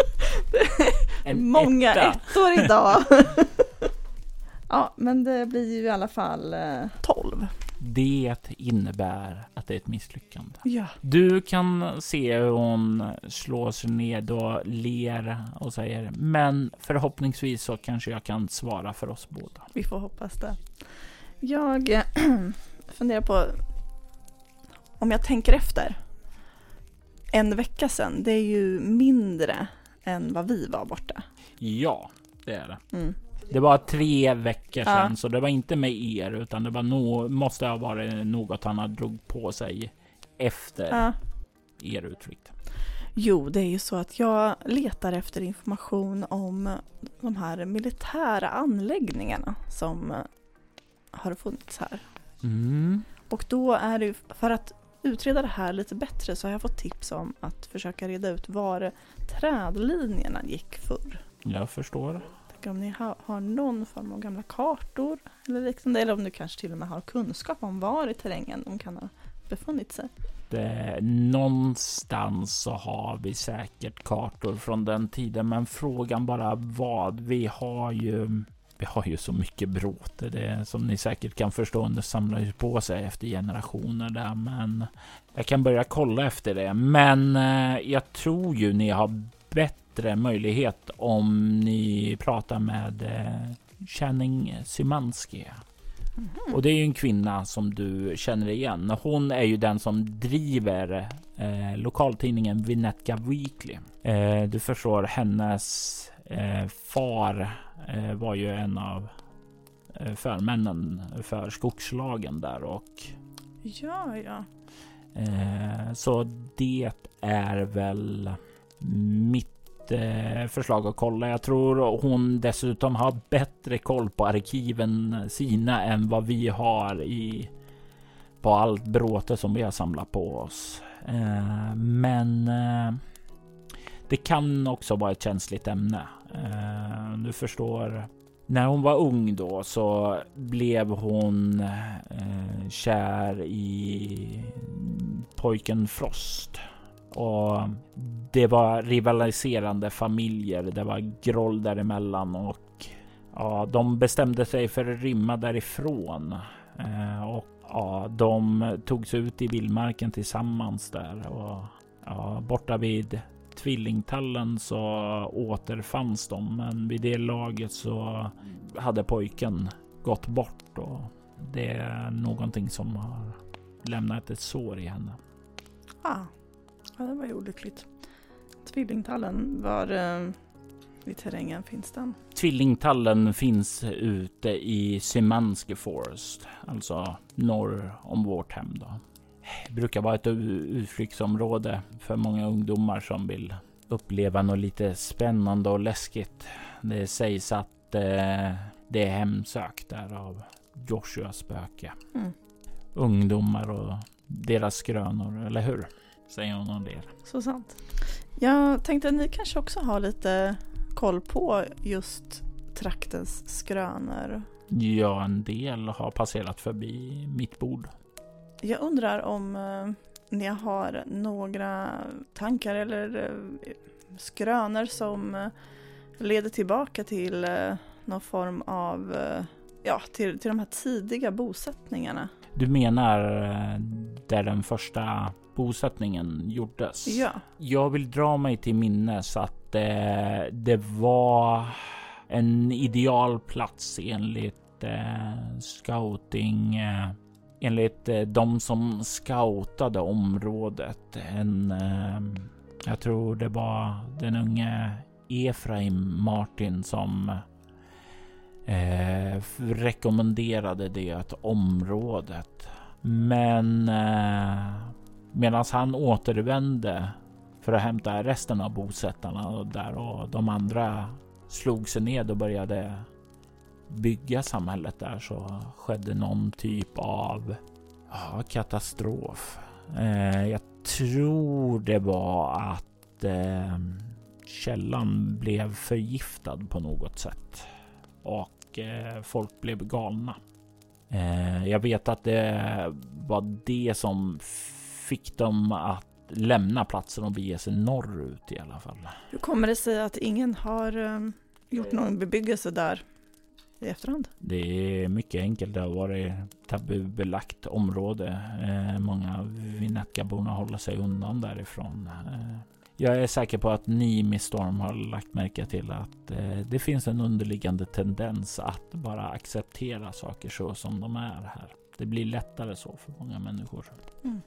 En Många etta. ettor idag. ja, men det blir ju i alla fall eh, 12. Det innebär att det är ett misslyckande. Ja. Du kan se hur hon slår sig ned och ler och säger men förhoppningsvis så kanske jag kan svara för oss båda. Vi får hoppas det. Jag funderar på om jag tänker efter. En vecka sedan, det är ju mindre än vad vi var borta. Ja, det är det. Mm. Det var tre veckor sedan, ja. så det var inte med er, utan det var no måste ha varit något han drog på sig efter ja. er utflykt. Jo, det är ju så att jag letar efter information om de här militära anläggningarna som har funnits här. Mm. Och då är det ju, för att utreda det här lite bättre så har jag fått tips om att försöka reda ut var trädlinjerna gick förr. Jag förstår. Tänker om ni har, har någon form av gamla kartor eller liknande, eller om du kanske till och med har kunskap om var i terrängen de kan ha befunnit sig. Det, någonstans så har vi säkert kartor från den tiden, men frågan bara vad. Vi har ju vi har ju så mycket bråte. Det som ni säkert kan förstå. Det samlar ju på sig efter generationer där. Men jag kan börja kolla efter det. Men eh, jag tror ju ni har bättre möjlighet om ni pratar med eh, Channing Symanski. Mm. Och det är ju en kvinna som du känner igen. Hon är ju den som driver eh, lokaltidningen Vinetka Weekly. Eh, du förstår hennes far Eh, var ju en av eh, förmännen för skogslagen där och Ja, ja. Eh, så det är väl mitt förslag att kolla. Jag tror hon dessutom har bättre koll på arkiven sina än vad vi har i på allt bråte som vi har samlat på oss. Eh, men eh, det kan också vara ett känsligt ämne. Eh, du förstår. När hon var ung då så blev hon eh, kär i pojken Frost. Och det var rivaliserande familjer. Det var groll däremellan och ja, de bestämde sig för att rymma därifrån. Eh, och ja, de togs ut i vildmarken tillsammans där och ja, borta vid tvillingtallen så återfanns de. Men vid det laget så hade pojken gått bort och det är någonting som har lämnat ett sår i henne. Ah. Ja, det var ju olyckligt. Tvillingtallen, var eh, i terrängen finns den? Tvillingtallen finns ute i Simanski Forest, alltså norr om vårt hem. Då. Brukar vara ett utflyktsområde för många ungdomar som vill uppleva något lite spännande och läskigt. Det sägs att eh, det är hemsökt där av Joshuas spöke. Mm. Ungdomar och deras skrönor, eller hur? Säger hon och ler. Så sant. Jag tänkte att ni kanske också har lite koll på just traktens skrönor. Ja, en del har passerat förbi mitt bord. Jag undrar om eh, ni har några tankar eller eh, skrönor som eh, leder tillbaka till någon form av, ja, till, till de här tidiga bosättningarna. Du menar där den första bosättningen gjordes? Ja. Jag vill dra mig till minnes att eh, det var en ideal plats enligt eh, scouting eh, enligt eh, de som scoutade området. En, eh, jag tror det var den unge Efraim Martin som eh, rekommenderade det området. Men eh, medan han återvände för att hämta resten av bosättarna där och de andra slog sig ned och började bygga samhället där så skedde någon typ av ja, katastrof. Eh, jag tror det var att eh, källan blev förgiftad på något sätt och eh, folk blev galna. Eh, jag vet att det var det som fick dem att lämna platsen och bege sig norrut i alla fall. Hur kommer det sig att ingen har um, gjort någon bebyggelse där i efterhand? Det är mycket enkelt. Det har varit tabubelagt område. Eh, många Vinetkaborna håller sig undan därifrån. Eh, jag är säker på att ni med Storm har lagt märke till att eh, det finns en underliggande tendens att bara acceptera saker så som de är här. Det blir lättare så för många människor. Mm.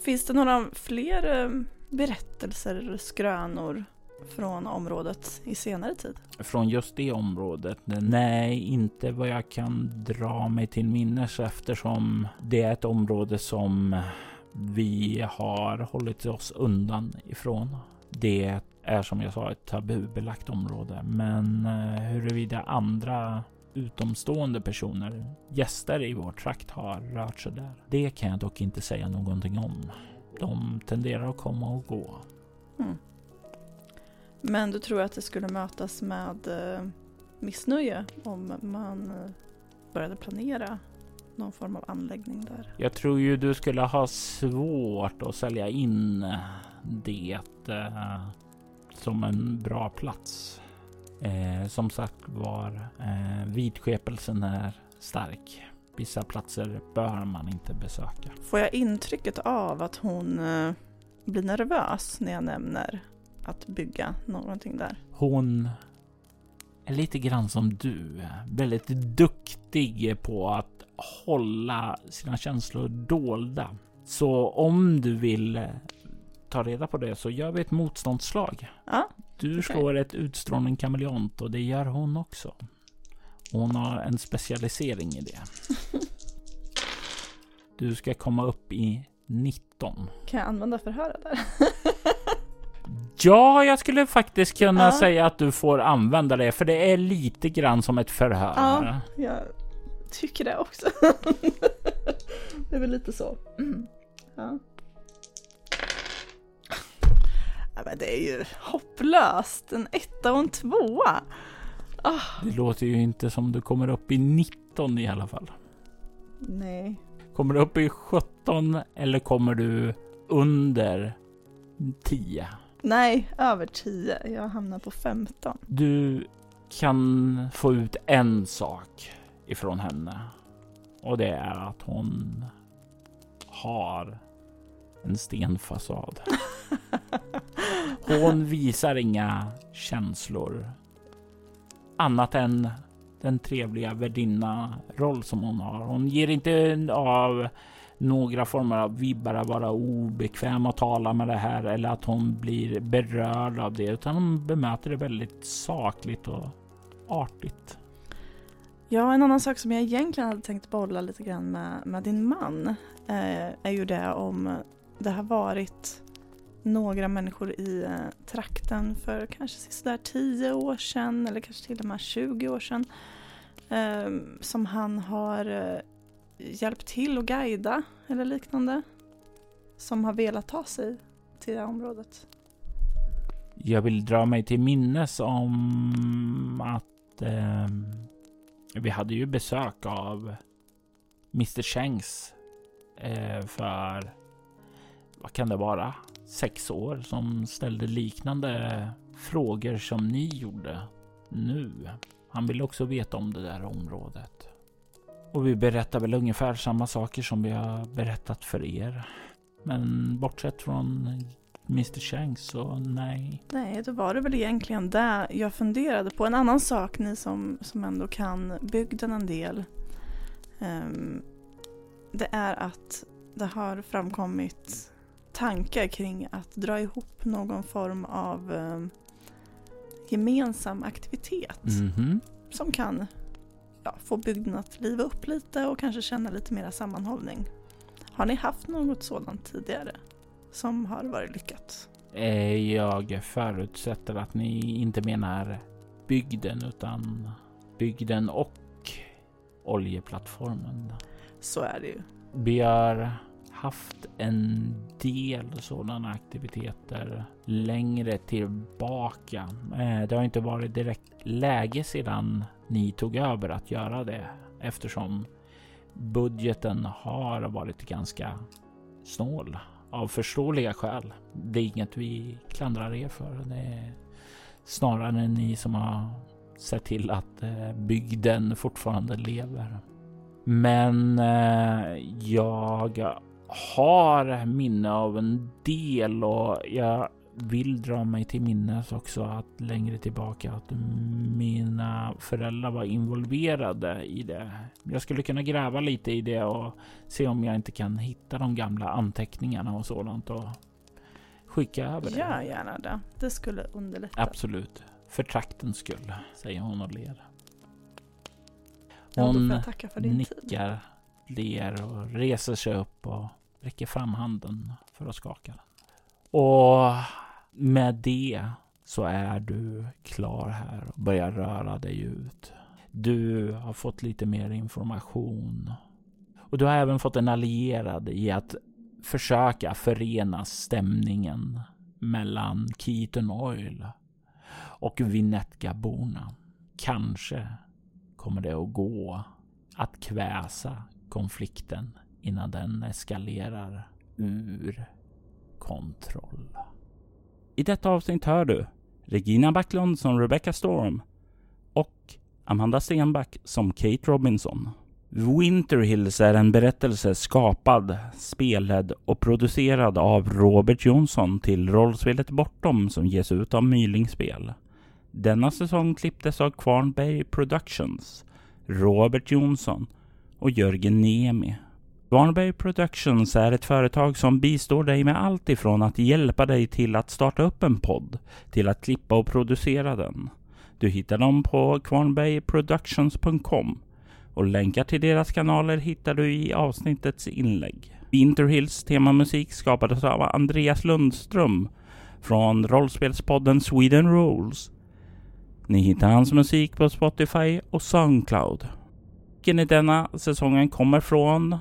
Finns det några fler eh, berättelser eller skrönor från området i senare tid? Från just det området? Nej, inte vad jag kan dra mig till minnes eftersom det är ett område som vi har hållit oss undan ifrån. Det är som jag sa ett tabubelagt område, men eh, huruvida andra utomstående personer, gäster i vår trakt har rört sig där. Det kan jag dock inte säga någonting om. De tenderar att komma och gå. Mm. Men du tror att det skulle mötas med eh, missnöje om man eh, började planera någon form av anläggning där? Jag tror ju du skulle ha svårt att sälja in det eh, som en bra plats. Eh, som sagt var, eh, vidskepelsen är stark. Vissa platser bör man inte besöka. Får jag intrycket av att hon eh, blir nervös när jag nämner att bygga någonting där? Hon är lite grann som du. Väldigt duktig på att hålla sina känslor dolda. Så om du vill ta reda på det så gör vi ett motståndslag. Ja, du slår ett utstrålning kameleont och det gör hon också. Hon har en specialisering i det. Du ska komma upp i 19. Kan jag använda förhöret där? ja, jag skulle faktiskt kunna ja. säga att du får använda det, för det är lite grann som ett förhör. Ja, jag tycker det också. det är väl lite så. Mm. Ja. Ja, men det är ju hopplöst. En etta och en tvåa. Ah, Det låter ju inte som du kommer upp i 19 i alla fall. nej. Kommer du upp i 17 eller kommer du under 10? Nej, över 10. Jag hamnar på 15. Du kan få ut en sak ifrån henne. Och det är att hon har en stenfasad. Hon visar inga känslor. Annat än den trevliga värdinna-roll som hon har. Hon ger inte av några former av vibbar att vara obekväm att tala med det här eller att hon blir berörd av det, utan hon bemöter det väldigt sakligt och artigt. Ja, en annan sak som jag egentligen hade tänkt bolla lite grann med, med din man eh, är ju det om det har varit några människor i eh, trakten för kanske sådär 10 år sedan eller kanske till och med 20 år sedan eh, som han har eh, hjälpt till att guida eller liknande som har velat ta sig till det här området. Jag vill dra mig till minnes om att eh, vi hade ju besök av Mr Shanks eh, för vad kan det vara? Sex år som ställde liknande frågor som ni gjorde nu. Han ville också veta om det där området. Och vi berättar väl ungefär samma saker som vi har berättat för er. Men bortsett från Mr Shanks så nej. Nej, då var det väl egentligen det jag funderade på. En annan sak, ni som, som ändå kan bygden en del. ehm, det är att det har framkommit tankar kring att dra ihop någon form av ehm, gemensam aktivitet. Mhm. Som kan ja, få bygden att liva upp lite och kanske känna lite mera sammanhållning. Har ni haft något sådant tidigare? Som har varit lyckat? Eh, Jag förutsätter att ni inte menar bygden utan bygden och oljeplattformen. Så är det ju. Har haft en del sådana aktiviteter längre tillbaka. Eh, det har inte varit direkt läge sedan ni tog över att göra det eftersom budgeten har varit ganska snål av förståeliga skäl. Det är inget vi klandrar er för. Det är snarare ni som har sett till att eh, bygden fortfarande lever. Men eh, jag har minne av en del och jag vill dra mig till minnes också att längre tillbaka att mina föräldrar var involverade i det. Jag skulle kunna gräva lite i det och se om jag inte kan hitta de gamla anteckningarna och sådant och skicka över det. Gör gärna det. Det skulle underlätta. Absolut. För traktens skull, säger hon och ler. Ja, Hon för din tid ler och reser sig upp och räcker fram handen för att skaka den. Och med det så är du klar här och börjar röra dig ut. Du har fått lite mer information. Och du har även fått en allierad i att försöka förena stämningen mellan Keaton Oil och Vinetka-borna. Kanske kommer det att gå att kväsa konflikten innan den eskalerar ur kontroll. I detta avsnitt hör du Regina Backlund som Rebecca Storm och Amanda Stenback som Kate Robinson. Winter Hills är en berättelse skapad, spelad och producerad av Robert Jonsson till rollspelet Bortom som ges ut av Mylingspel. Denna säsong klipptes av Kvarnberg Productions, Robert Jonsson och Jörgen Niemi. Kvarnberg Productions är ett företag som bistår dig med allt ifrån att hjälpa dig till att starta upp en podd till att klippa och producera den. Du hittar dem på kvarnbergproductions.com och länkar till deras kanaler hittar du i avsnittets inlägg. Winterhills temamusik skapades av Andreas Lundström från rollspelspodden Sweden Rules. Ni hittar hans musik på Spotify och Soundcloud. Musiken i denna säsongen kommer från?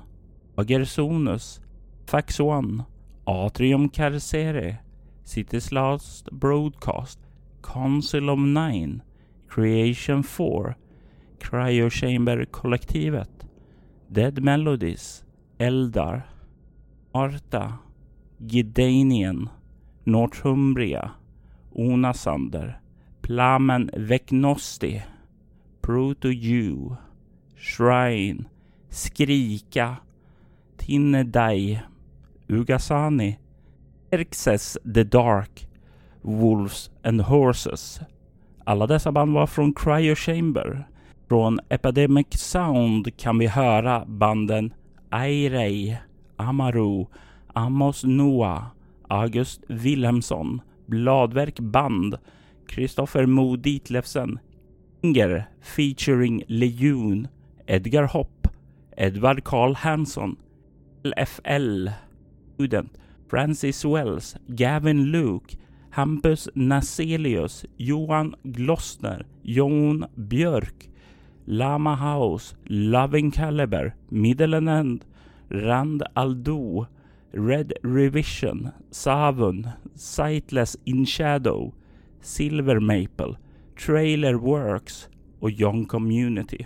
Agersonus, Fax One, Atrium Carcere, City's Last Broadcast, Council of Nine, Creation 4, Cryo Chamber-kollektivet, Dead Melodies, Eldar, Arta, Gidanien, Northumbria, Onasander, Plamen Vecnosti, Proto-Jew, Shrine, Skrika, Tinnedai, Ugasani, Erxes the Dark, Wolves and Horses. Alla dessa band var från Cryo Chamber. Från Epidemic Sound kan vi höra banden Airei, Amaru, Amos Noah, August Wilhelmsson, Bladverk Band, Kristoffer Mo Ditlevsen, Inger featuring Lejun, Edgar Hopp, Edvard Karl Hansson, LFL, Student, Francis Wells, Gavin Luke, Hampus Naselius, Johan Glossner, Jon Björk, Lama House, Loving Caliber, Middle and End, Rand Aldo, Red Revision, Savun, Sightless In Shadow, Silver Maple, Trailer Works och Young Community.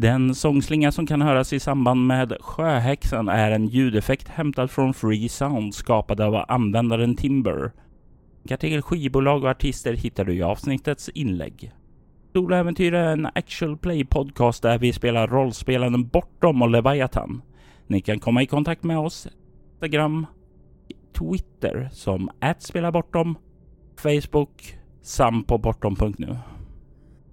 Den sångslinga som kan höras i samband med Sjöhäxan är en ljudeffekt hämtad från Free Sound skapad av användaren Timber. Till skivbolag och artister hittar du i avsnittets inlägg. Soläventyr är en actual play podcast där vi spelar rollspelen Bortom och Leviathan. Ni kan komma i kontakt med oss Instagram, Twitter som @spelabortom, Facebook samt på bortom.nu.